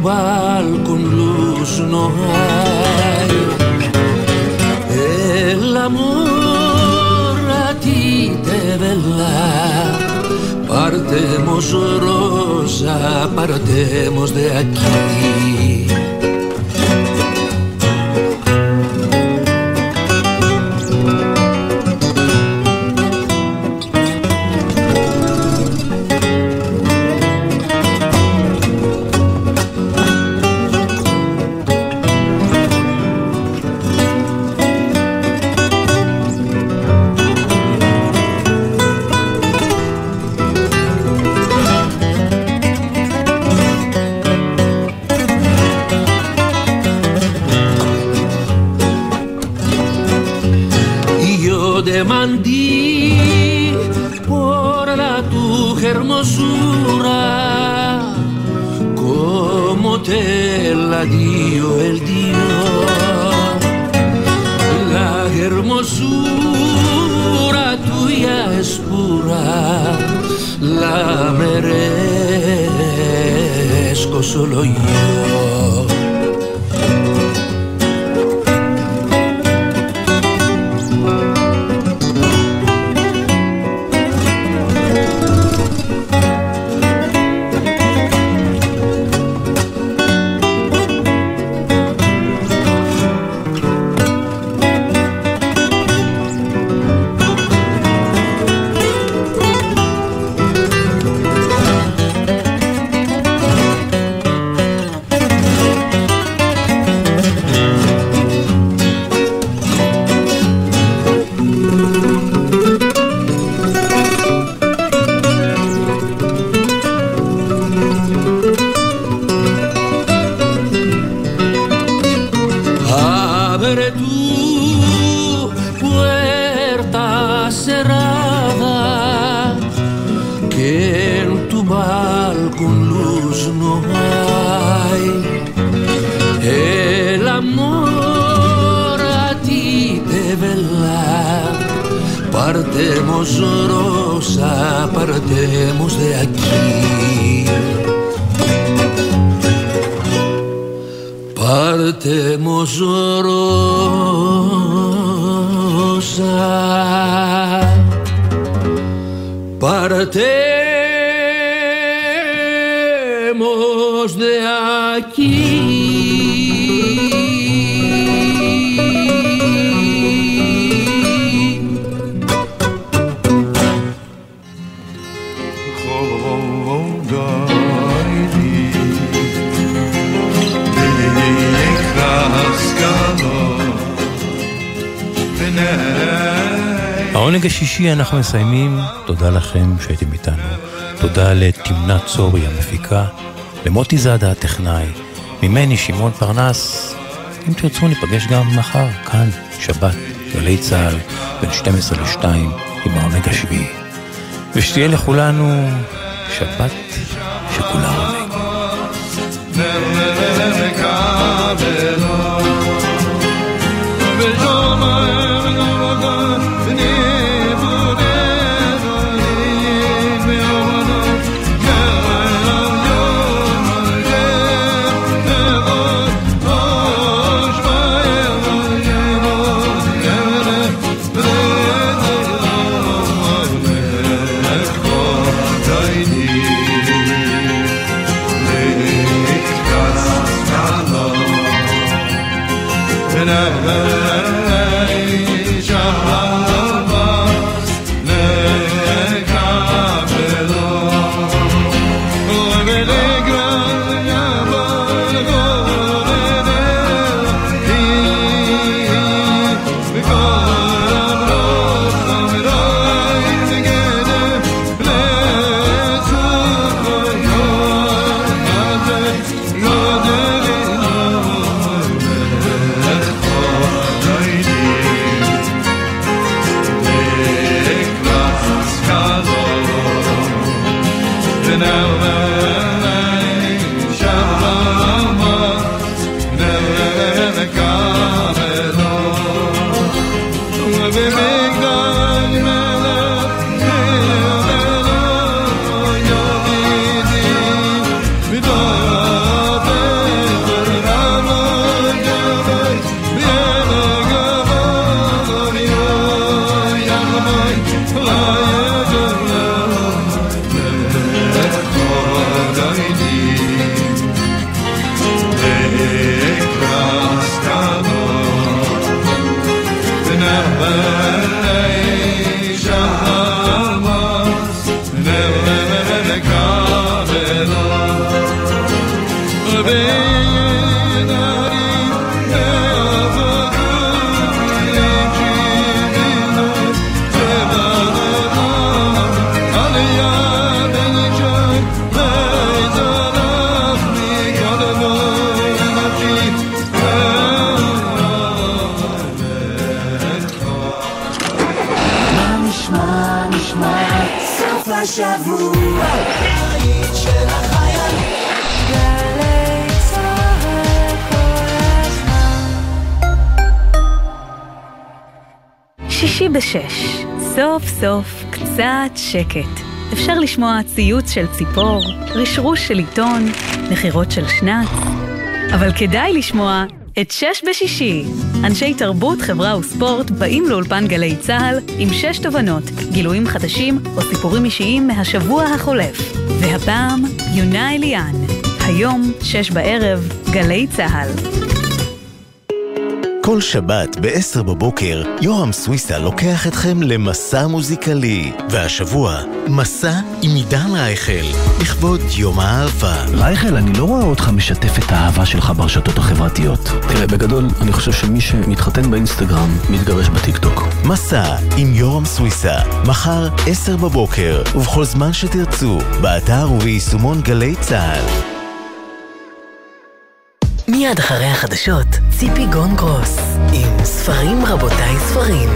Λοιπόν, η ώρα τη βέβαια, παρ' την όρμανση, την όρμανση, την όρμανση, δε όρμανση. שלישי אנחנו מסיימים. תודה לכם שהייתם איתנו. תודה לתמנת צורי המפיקה, למוטי זאדה הטכנאי, ממני שמעון פרנס. אם תרצו ניפגש גם מחר, כאן, שבת, גלי צה"ל, בין 12 ל-2 עם העונג השביעי. ושתהיה לכולנו שבת שכולה סוף סוף קצת שקט. אפשר לשמוע ציוץ של ציפור, רשרוש של עיתון, נחירות של שנץ, אבל כדאי לשמוע את שש בשישי. אנשי תרבות, חברה וספורט באים לאולפן גלי צה"ל עם שש תובנות, גילויים חדשים או סיפורים אישיים מהשבוע החולף. והפעם, יונה אליאן. היום, שש בערב, גלי צה"ל. כל שבת ב-10 בבוקר, יורם סוויסה לוקח אתכם למסע מוזיקלי. והשבוע, מסע עם עידן רייכל, לכבוד יום האהבה. רייכל, אני לא רואה אותך משתף את האהבה שלך ברשתות החברתיות. תראה, בגדול, אני חושב שמי שמתחתן באינסטגרם, מתגרש בטיקטוק. מסע עם יורם סוויסה, מחר 10 בבוקר, ובכל זמן שתרצו, באתר וביישומון גלי צה"ל. מיד אחרי החדשות, ציפי גון גרוס, עם ספרים רבותיי ספרים.